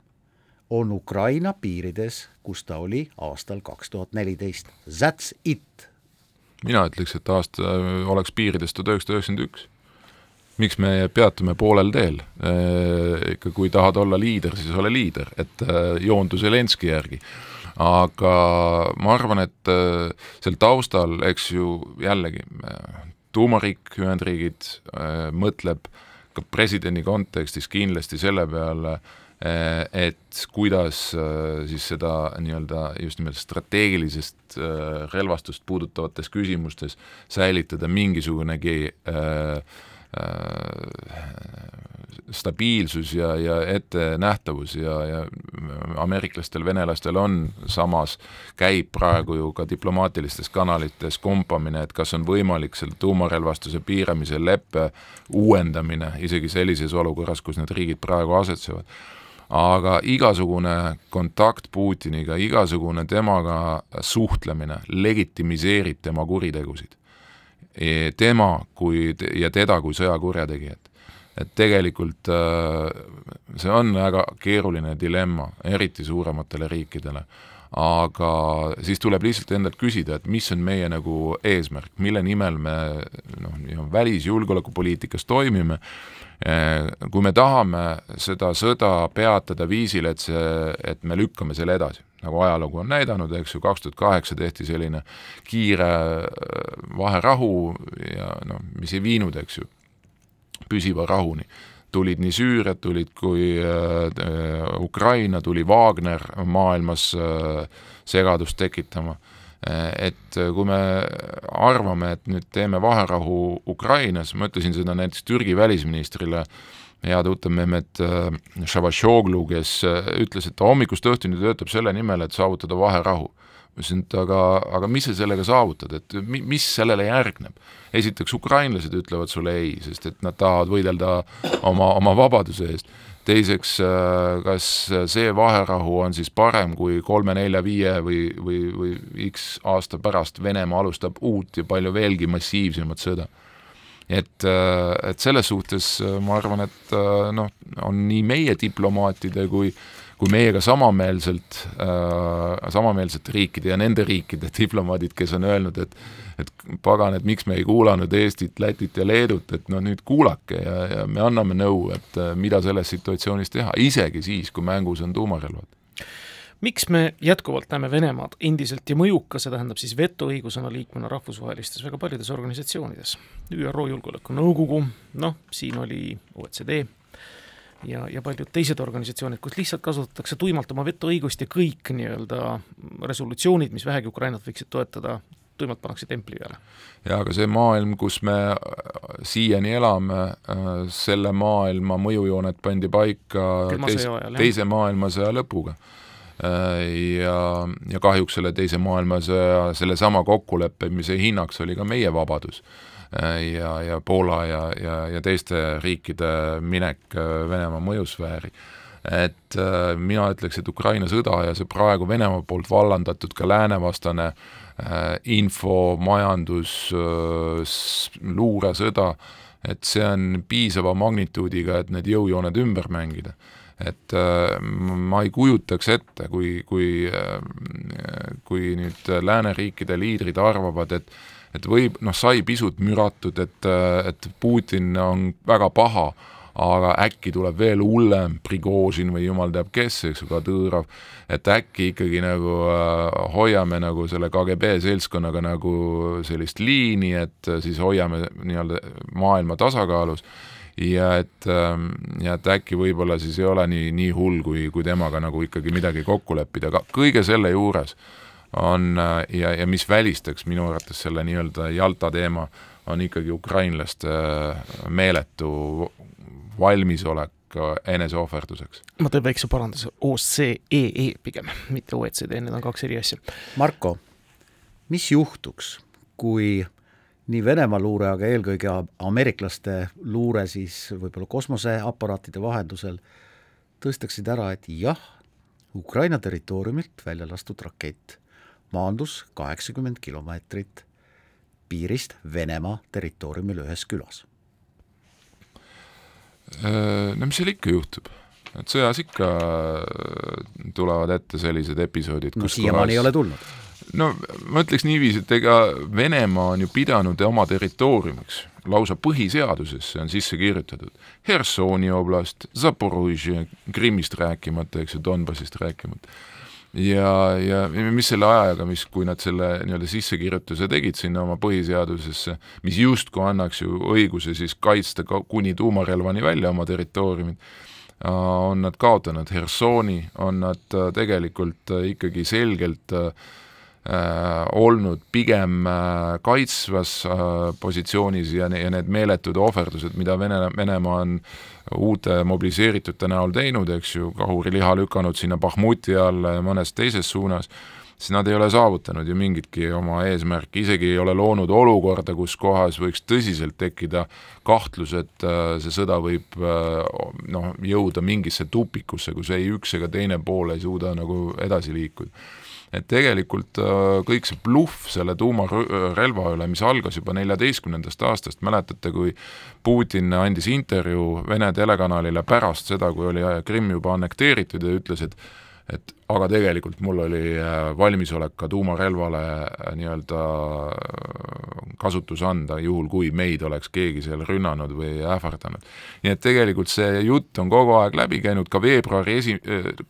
on Ukraina piirides, kus ta oli aastal kaks tuhat neliteist. That's it.
mina ütleks, et aasta oleks piirides tuhat üheksasada üheksakümmend üks. miks me peatume poolel teel? Äh, ikka kui tahad olla liider, siis ole liider, et äh, joondu Zelenski järgi aga ma arvan, et äh, sel taustal, eks ju jällegi, tuumariik Ühendriigid mõtleb äh, ka presidendi kontekstis kindlasti selle peale, eh, et kuidas eh, siis seda nii-öelda just nimelt strateegilisest eh, relvastust puudutavates küsimustes säilitada mingisugunegi äh, stabiilsus ja, ja ettenähtavus ja, ja ameeriklastel, venelastel on samas, käib praegu ju ka diplomaatilistes kanalites kompamine, et kas on võimalik selle tuumarelvastuse piiramise leppe uuendamine isegi sellises olukorras, kus need riigid praegu asetsevad aga igasugune kontakt Putiniga, igasugune temaga suhtlemine legitimiseerib tema kuritegusid. E, tema kui ja teda kui sõjakurjategijat et tegelikult äh, see on väga keeruline dilemma, eriti suurematele riikidele. Aga siis tuleb lihtsalt endalt küsida, et mis on meie nagu eesmärk, mille nimel me noh, välisjulgeolekupoliitikas toimime, äh, kui me tahame seda sõda peatada viisil, et see, et me lükkame selle edasi, nagu ajalugu on näidanud, eks ju, kaks tuhat kaheksa tehti selline kiire äh, vaherahu ja noh, mis ei viinud, eks ju, püsiva rahuni. Tulid nii Süüriad, tulid kui äh, Ukraina, tuli Wagner maailmas äh, segadust tekitama. Äh, et kui me arvame, et nüüd teeme vaherahu Ukrainas, ma ütlesin seda näiteks Türgi välisministrile, hea tuttav Mehmet Šavašoglu, äh, kes äh, ütles, et ta hommikust õhtuni töötab selle nimel, et saavutada vaherahu ma ütlesin, et aga, aga mis sa sellega saavutad, et mi, mis sellele järgneb? esiteks ukrainlased ütlevad sulle ei, sest et nad tahavad võidelda oma, oma vabaduse eest. teiseks, kas see vaherahu on siis parem kui kolme-nelja-viie või, või, või X aasta pärast Venemaa alustab uut ja palju veelgi massiivsemat sõda et, et selles suhtes ma arvan, et noh, on nii meie diplomaatide kui kui meiega samameelselt äh,, samameelsete riikide ja nende riikide diplomaadid, kes on öelnud, et et pagan, et miks me ei kuulanud Eestit, Lätit ja Leedut, et no nüüd kuulake ja, ja me anname nõu, et äh, mida selles situatsioonis teha, isegi siis, kui mängus on tuumarelvad.
Miks me jätkuvalt näeme Venemaad endiselt ja mõjuka, see tähendab siis vetoõigusena liikmena rahvusvahelistes väga paljudes organisatsioonides, ÜRO Julgeolekunõukogu, noh, siin oli OECD ja, ja paljud teised organisatsioonid, kus lihtsalt kasutatakse tuimalt oma vetoõigust ja kõik nii-öelda resolutsioonid, mis vähegi Ukrainat võiksid toetada, tuimalt pannakse templi peale.
jaa, aga see maailm, kus me siiani elame, selle maailma mõjujooned pandi paika teis, teise maailmasõja lõpuga. Ja, ja kahjuks selle teise maailmasõja sellesama kokkuleppimise hinnaks oli ka meie vabadus ja, ja Poola ja, ja, ja teiste riikide minek äh, Venemaa mõjusfääri. et äh, mina ütleks, et Ukraina sõda ja see praegu Venemaa poolt vallandatud ka läänevastane äh, info, majandus, luuresõda, et see on piisava magnituudiga, et need jõujooned ümber mängida et äh, ma ei kujutaks ette, kui, kui äh,, kui nüüd lääneriikide liidrid arvavad, et et võib, noh, sai pisut müratud, et, et Putin on väga paha, aga äkki tuleb veel hullem, Prigožin või jumal teab kes, eks ju, Kadõrov, et äkki ikkagi nagu äh, hoiame nagu selle KGB seltskonnaga nagu sellist liini, et siis hoiame nii-öelda maailma tasakaalus. Ja et, ähm, ja et äkki võib-olla siis ei ole nii, nii hull, kui, kui temaga nagu ikkagi midagi kokku leppida, aga kõige selle juures äh, on ja, ja mis välistaks minu arvates selle nii-öelda Jalta teema, on ikkagi ukrainlaste äh, meeletu valmisolek eneseohverduseks.
ma teen väikse paranduse, OSCE e pigem, mitte OECD, need on kaks eri asja.
Marko, mis juhtuks, kui nii Venemaa luure, aga eelkõige ameeriklaste luure siis võib-olla kosmoseaparaatide vahendusel tõstaksid ära, et jah, Ukraina territooriumilt välja lastud rakett maandus kaheksakümmend kilomeetrit piirist Venemaa territooriumil ühes külas.
Äh, no mis seal ikka juhtub, et sõjas ikka tulevad ette sellised episoodid,
no siiamaani kohas... ei ole tulnud.
no ma ütleks niiviisi, et ega Venemaa on ju pidanud oma territooriumiks, lausa põhiseadusesse on sisse kirjutatud Hersoni oblast, Zaporožje, Krimmist rääkimata, eks ju, Donbassist rääkimata ja, ja mis selle ajaga, mis, kui nad selle nii-öelda sissekirjutuse tegid sinna oma põhiseadusesse, mis justkui annaks ju õiguse siis kaitsta ka kuni tuumarelvani välja oma territooriumit, on nad kaotanud. Hersoni, on nad äh, tegelikult äh, ikkagi selgelt äh, olnud pigem äh, kaitsvas äh, positsioonis ja, ja need meeletud ohverdused, mida Vene, Venemaa on uute mobiliseeritute näol teinud, eks ju, kahuriliha lükanud sinna Bahmuti alla ja mõnes teises suunas, siis nad ei ole saavutanud ju mingitki oma eesmärki, isegi ei ole loonud olukorda, kus kohas võiks tõsiselt tekkida kahtlus, et äh, see sõda võib äh, noh, jõuda mingisse tupikusse, kus ei üks ega teine pool ei suuda nagu edasi liikuda et tegelikult äh, kõik see bluff selle tuumarelva üle, mis algas juba neljateistkümnendast aastast, mäletate, kui Putin andis intervjuu Vene telekanalile pärast seda, kui oli Krimm juba annekteeritud ja ütles, et et aga tegelikult mul oli äh, valmisolek ka tuumarelvale äh, nii-öelda äh, kasutus anda, juhul kui meid oleks keegi seal rünnanud või ähvardanud. nii et tegelikult see jutt on kogu aeg läbi käinud, ka veebruari esi-,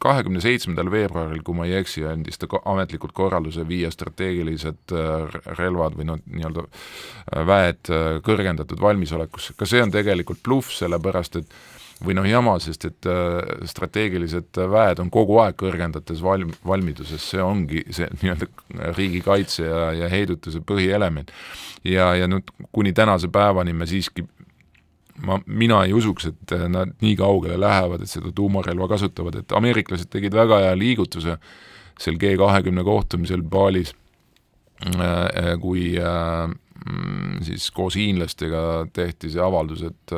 kahekümne seitsmendal veebruaril, kui ma ei eksi, andis ta ametlikult korralduse viia strateegilised relvad või noh, nii-öelda väed kõrgendatud valmisolekusse, ka see on tegelikult bluff, sellepärast et või noh, jama, sest et äh, strateegilised väed on kogu aeg kõrgendates valm-, valmiduses, see ongi see nii-öelda riigikaitse ja, ja heidutuse põhielement. ja, ja nüüd kuni tänase päevani me siiski ma, mina ei usuks, et nad nii kaugele lähevad, et seda tuumarelva kasutavad, et ameeriklased tegid väga hea liigutuse seal G kahekümne kohtumisel Balis, äh, kui äh, mm, siis koos hiinlastega tehti see avaldus, et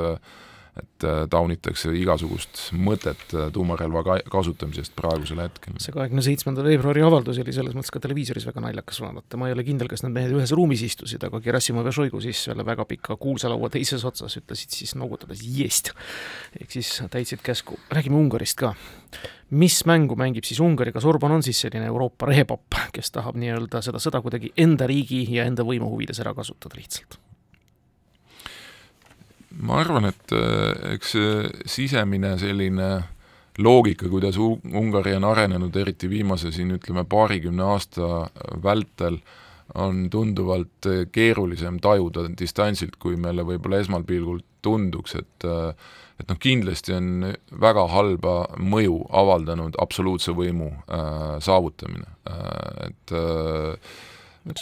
et äh, taunitakse igasugust mõtet äh, tuumarelva ka kasutamisest praegusel hetkel.
see kahekümne seitsmenda veebruari avaldus oli selles mõttes ka televiisoris väga naljakas vaadata, ma ei ole kindel, kas need mehed ühes ruumis istusid, aga Gerassimov ja Šoigu siis selle väga pika kuulsa laua teises otsas ütlesid siis noogutades jest. ehk siis täitsid käsku, räägime Ungarist ka. mis mängu mängib siis Ungari, kas Orban on siis selline Euroopa rehepapp, kes tahab nii-öelda seda sõda kuidagi enda riigi ja enda võimu huvides ära kasutada lihtsalt?
Ma arvan, et äh, eks sisemine selline loogika, kuidas Ungari on arenenud, eriti viimase siin ütleme paarikümne aasta vältel, on tunduvalt keerulisem tajuda distantsilt, kui meile võib-olla esmapilgul tunduks, et et noh, kindlasti on väga halba mõju avaldanud absoluutse võimu äh, saavutamine. Äh,, et äh,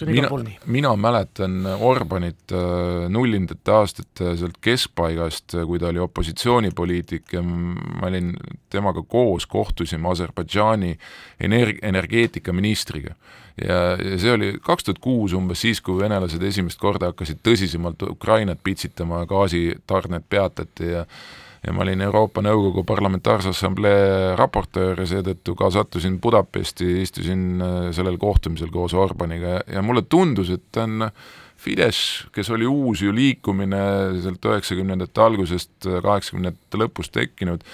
mina, mina mäletan Orbanit äh, nullindate aastate sealt keskpaigast, äh, kui ta oli opositsioonipoliitik ja ma olin temaga koos, kohtusime Aserbaidžaani energ-, energeetikaministriga. ja, ja see oli kaks tuhat kuus umbes siis, kui venelased esimest korda hakkasid tõsisemalt Ukrainat pitsitama ja gaasitarned peatati ja ja ma olin Euroopa Nõukogu Parlamentaarse Assamblee raportöör ja seetõttu ka sattusin Budapesti, istusin äh, sellel kohtumisel koos Orbaniga ja mulle tundus, et ta on Fidesz, kes oli uus ju liikumine sealt üheksakümnendate algusest, kaheksakümnendate lõpust tekkinud,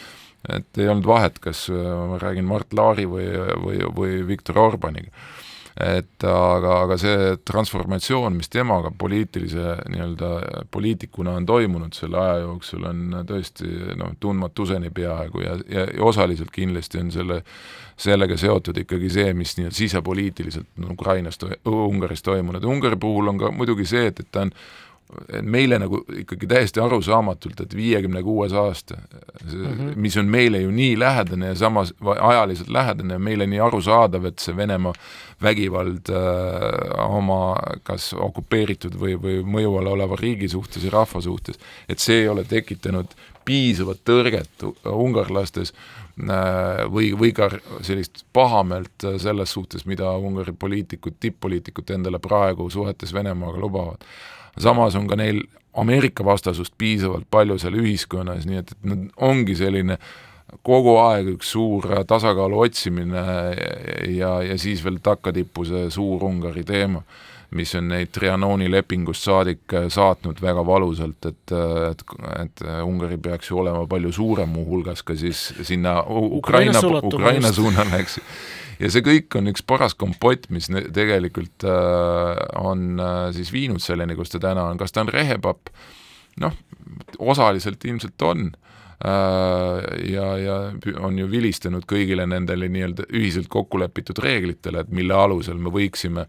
et ei olnud vahet, kas äh, ma räägin Mart Laari või, või, või Viktor Orbaniga et aga, aga see transformatsioon, mis temaga poliitilise nii-öelda poliitikuna on toimunud selle aja jooksul, on tõesti noh, tundmatuseni peaaegu ja, ja, ja osaliselt kindlasti on selle, sellega seotud ikkagi see, mis nii-öelda sisepoliitiliselt no, Ukrainas Ungaris toimunud, Ungari puhul on ka muidugi see, et, et ta on meile nagu ikkagi täiesti arusaamatult, et viiekümne kuues aasta, -hmm. mis on meile ju nii lähedane ja samas ajaliselt lähedane ja meile nii arusaadav, et see Venemaa vägivald äh, oma kas okupeeritud või, või mõju all oleva riigi suhtes ja rahva suhtes, et see ei ole tekitanud piisavat tõrget ungarlastes äh, või, või ka sellist pahameelt selles suhtes, mida Ungari poliitikud, tipp-poliitikud endale praegu suhetes Venemaaga lubavad samas on ka neil Ameerika vastasust piisavalt palju seal ühiskonnas, nii et, et nad ongi selline kogu aeg üks suur tasakaalu otsimine ja, ja siis veel takkatippu see Suur-Ungari teema, mis on neid Trianoni lepingust saadik saatnud väga valusalt, et, et, et Ungari peaks ju olema palju suurem, muuhulgas ka siis sinna Ukraina, Ukraina suunale, eks ja see kõik on üks paras kompott, mis tegelikult äh, on äh, siis viinud selleni, kus ta täna on, kas ta on rehepapp, noh, osaliselt ilmselt on. Äh,, ja, ja on ju vilistanud kõigile nendele nii-öelda ühiselt kokku lepitud reeglitele, et mille alusel me võiksime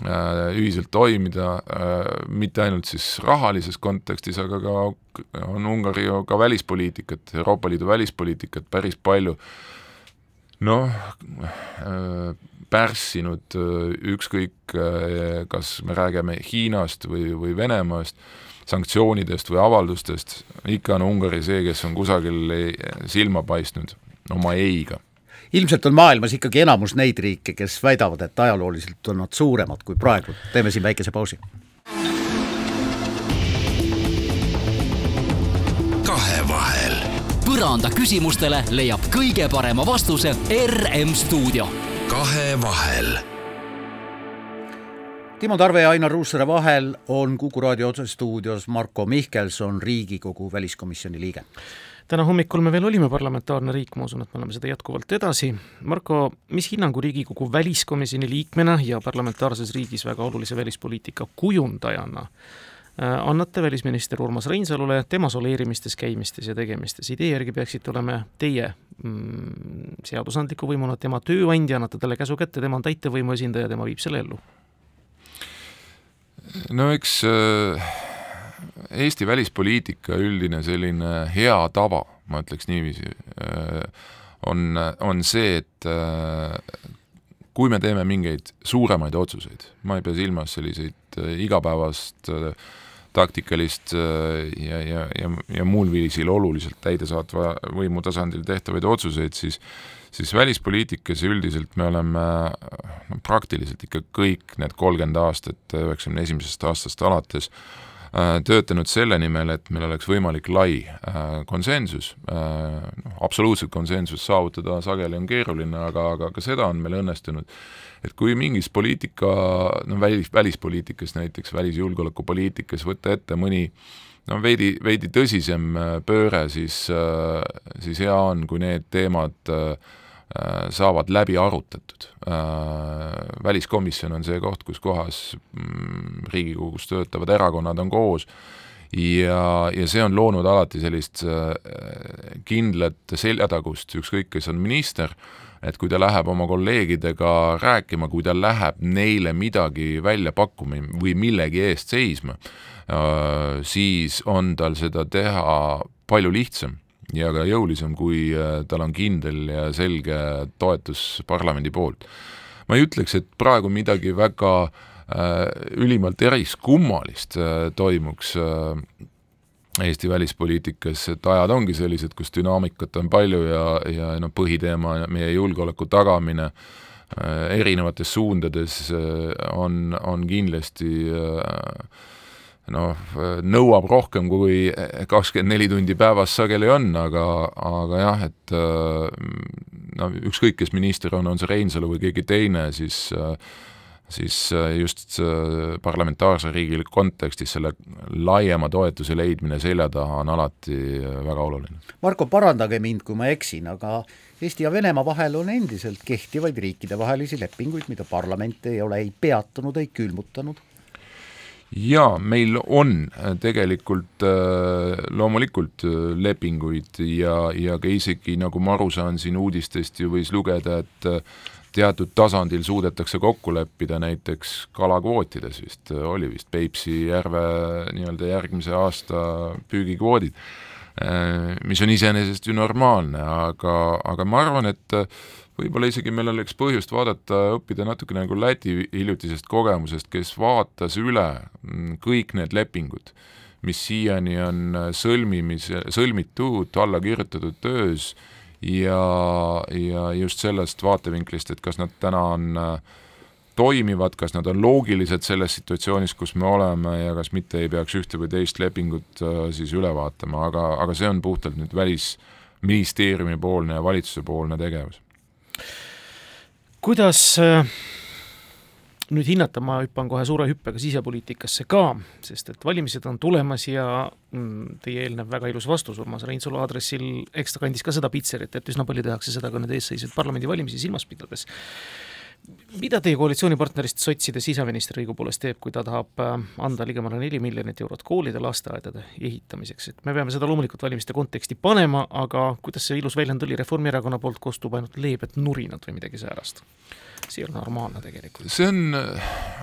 ühiselt toimida mitte ainult siis rahalises kontekstis, aga ka on Ungari ju ka välispoliitikat, Euroopa Liidu välispoliitikat päris palju noh, äh, pärssinud äh, ükskõik, äh, kas me räägime Hiinast või, või Venemaast, sanktsioonidest või avaldustest, ikka on Ungari see, kes on kusagil silma paistnud oma ei-ga.
Ilmselt on maailmas ikkagi enamus neid riike, kes väidavad, et ajalooliselt on nad suuremad kui praegu, teeme siin väikese pausi.
kahevahel
põranda küsimustele leiab kõige parema vastuse RM stuudio.
kahevahel.
Timo Tarve ja Ainar Ruussaare vahel on Kuku raadio otsestuudios Marko Mihkelson, Riigikogu väliskomisjoni liige
täna hommikul me veel olime parlamentaarne riik, ma usun, et me oleme seda jätkuvalt edasi. Marko, mis hinnangu Riigikogu väliskomisjoni liikmena ja parlamentaarses riigis väga olulise välispoliitika kujundajana annate välisminister Urmas Reinsalule tema soleerimistes, käimistes ja tegemistes. idee järgi peaksite olema teie mm, seadusandliku võimuna tema tööandja, annate talle käsu kätte, tema on täitevvõimu esindaja, tema viib selle ellu.
no eks äh, Eesti välispoliitika üldine selline hea tava, ma ütleks niiviisi äh,, on, on see, et äh, kui me teeme mingeid suuremaid otsuseid, ma ei pea silmas selliseid äh, igapäevast äh, taktikalist äh, ja, ja, ja, ja muul viisil oluliselt täidesaatva võimu tasandil tehtavaid otsuseid, siis siis välispoliitikas üldiselt me oleme no praktiliselt ikka kõik need kolmkümmend aastat, üheksakümne esimesest aastast alates töötanud selle nimel, et meil oleks võimalik lai konsensus, noh, absoluutset konsensust saavutada sageli on keeruline, aga, aga ka seda on meil õnnestunud. Et kui mingis poliitika, no välis, välispoliitikas näiteks, välisjulgeolekupoliitikas võtta ette mõni no veidi, veidi tõsisem äh, pööre, siis, äh, siis hea on, kui need teemad äh, saavad läbi arutatud. Väliskomisjon on see koht, kus kohas mm, Riigikogus töötavad erakonnad on koos ja, ja see on loonud alati sellist kindlat seljatagust, ükskõik, kes on minister, et kui ta läheb oma kolleegidega rääkima, kui ta läheb neile midagi välja pakkuma või millegi eest seisma, äh, siis on tal seda teha palju lihtsam ja ka jõulisem, kui äh, tal on kindel ja selge toetus parlamendi poolt. ma ei ütleks, et praegu midagi väga äh, ülimalt eriskummalist äh, toimuks äh, Eesti välispoliitikas, et ajad ongi sellised, kus dünaamikat on palju ja, ja noh, põhiteema, meie julgeoleku tagamine äh, erinevates suundades äh, on, on kindlasti äh, noh, nõuab rohkem kui kakskümmend neli tundi päevas sageli on, aga, aga jah, et no ükskõik, kes minister on, on see Reinsalu või keegi teine, siis äh, siis äh, just äh, parlamentaarse riigi kontekstis selle laiema toetuse leidmine selja taha on alati äh, väga oluline.
Marko, parandage mind, kui ma eksin, aga Eesti ja Venemaa vahel on endiselt kehtivaid riikidevahelisi lepinguid, mida parlament ei ole ei peatanud, ei külmutanud
jaa, meil on tegelikult loomulikult lepinguid ja, ja ka isegi, nagu ma aru saan siin uudistest ju võis lugeda, et teatud tasandil suudetakse kokku leppida näiteks kalakvootides vist, oli vist Peipsi järve nii-öelda järgmise aasta püügikvoodid, mis on iseenesest ju normaalne, aga, aga ma arvan, et võib-olla isegi meil oleks põhjust vaadata, õppida natuke nagu Läti hiljutisest kogemusest, kes vaatas üle kõik need lepingud, mis siiani on sõlmimise, sõlmitud, alla kirjutatud töös ja, ja just sellest vaatevinklist, et kas nad täna on äh, toimivad, kas nad on loogilised selles situatsioonis, kus me oleme ja kas mitte ei peaks ühte või teist lepingut äh, siis üle vaatama, aga, aga see on puhtalt nüüd välisministeeriumi poolne ja valitsuse poolne tegevus.
Kuidas äh, nüüd hinnata, ma hüppan kohe suure hüppega sisepoliitikasse ka, sest et valimised on tulemas ja mm, teie eelnev väga ilus vastus Urmas Reinsalu aadressil, eks ta kandis ka seda pitserit, et üsna palju tehakse seda ka nüüd eesseisvaid parlamendivalimisi silmas pidades. Mida teie koalitsioonipartnerist sotside siseminister õigupoolest teeb, kui ta tahab äh, anda ligemale neli miljonit eurot koolide, lasteaedade ehitamiseks, et me peame seda loomulikult valimiste konteksti panema, aga kuidas see ilus väljend oli, Reformierakonna poolt kostub ainult leebed nurinad või midagi säärast? see ei ole normaalne tegelikult.
see on,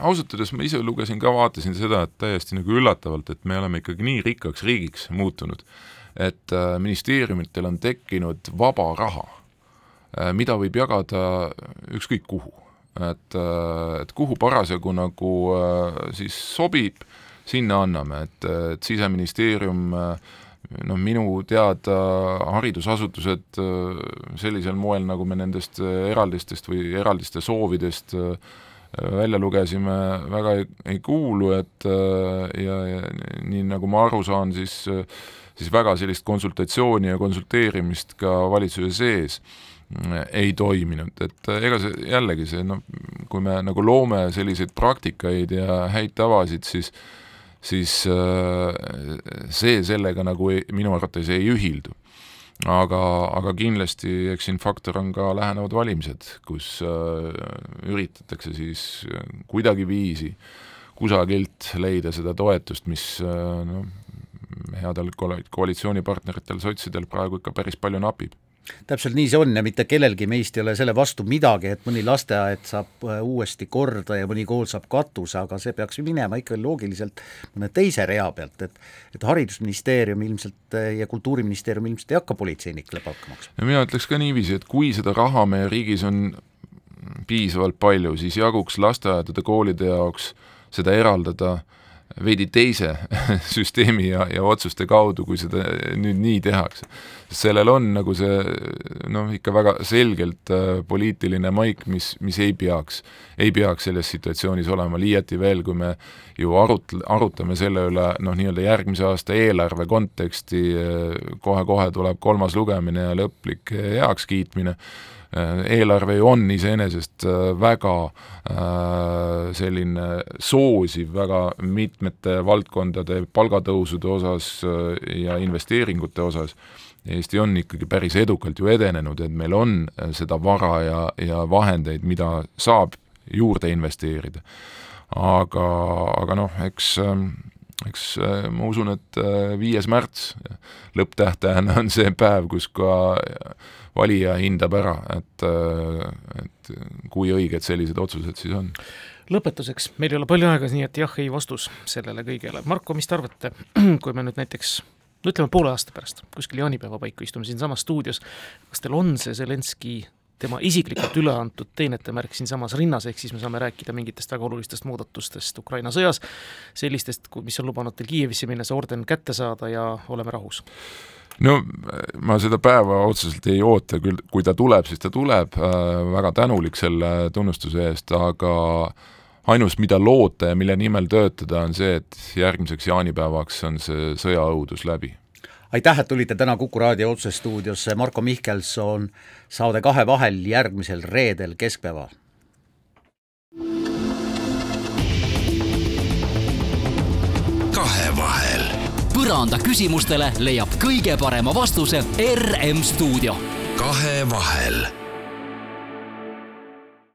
ausalt öeldes ma ise lugesin ka, vaatasin seda, et täiesti nagu üllatavalt, et me oleme ikkagi nii rikkaks riigiks muutunud, et äh, ministeeriumitel on tekkinud vaba raha äh,, mida võib jagada ükskõik kuhu. Et äh,, et kuhu parasjagu nagu äh, siis sobib, sinna anname, et, et Siseministeerium äh, noh, minu teada haridusasutused sellisel moel, nagu me nendest eraldistest või eraldiste soovidest välja lugesime, väga ei, ei kuulu, et ja, ja nii, nagu ma aru saan, siis siis väga sellist konsultatsiooni ja konsulteerimist ka valitsuse sees ei toiminud, et ega see jällegi see noh, kui me nagu loome selliseid praktikaid ja häid tavasid, siis siis äh, see sellega nagu ei, minu arvates ei ühildu. aga, aga kindlasti eks siin faktor on ka lähenevad valimised, kus äh, üritatakse siis kuidagiviisi kusagilt leida seda toetust, mis noh, headel koalitsioonipartneritel, sotsidel praegu ikka päris palju napib
täpselt nii see on ja mitte kellelgi meist ei ole selle vastu midagi, et mõni lasteaed saab äh, uuesti korda ja mõni kool saab katuse, aga see peaks minema ikka loogiliselt mõne teise rea pealt, et et Haridusministeerium ilmselt äh, ja Kultuuriministeerium ilmselt ei hakka politseinikele palka maksma.
ja mina ütleks ka niiviisi, et kui seda raha meie riigis on piisavalt palju, siis jaguks lasteaedade, koolide jaoks seda eraldada veidi teise süsteemi ja, ja otsuste kaudu, kui seda nüüd nii tehakse. Sellel on nagu see noh, ikka väga selgelt äh, poliitiline maik, mis, mis ei peaks, ei peaks selles situatsioonis olema, liiati veel, kui me ju arut-, arutame selle üle noh, nii-öelda järgmise aasta eelarve konteksti kohe,, kohe-kohe tuleb kolmas lugemine ja lõplik heakskiitmine Äh, eelarve ju on iseenesest äh, väga äh, selline soosiv väga mitmete valdkondade palgatõusude osas ja investeeringute osas. Eesti on ikkagi päris edukalt ju edenenud, et meil on seda vara ja, ja vahendeid, mida saab juurde investeerida. aga, aga noh, eks eks ma usun, et viies märts lõpptähtajana on see päev, kus ka valija hindab ära, et, et kui õiged sellised otsused siis on.
Lõpetuseks, meil ei ole palju aega, nii et jah, ei vastus sellele kõigele. Marko, mis te arvate, kui me nüüd näiteks no ütleme poole aasta pärast, kuskil jaanipäeva paiku istume siinsamas stuudios, kas teil on see Zelenskõi tema isiklikult üle antud teenete märk siinsamas rinnas, ehk siis me saame rääkida mingitest väga olulistest muudatustest Ukraina sõjas, sellistest, mis on lubanud teil Kiievisse minna, see orden kätte saada ja oleme rahus
no ma seda päeva otseselt ei oota, küll kui ta tuleb, siis ta tuleb äh,, väga tänulik selle tunnustuse eest, aga ainus, mida loota ja mille nimel töötada, on see, et järgmiseks jaanipäevaks on see sõjaõudus läbi.
Aitäh, et tulite täna Kuku raadio otsestuudiosse, Marko Mihkelson, saade Kahe vahel järgmisel reedel keskpäeval.
kahevahel
põranda küsimustele leiab kõige parema vastuse RM stuudio.
kahevahel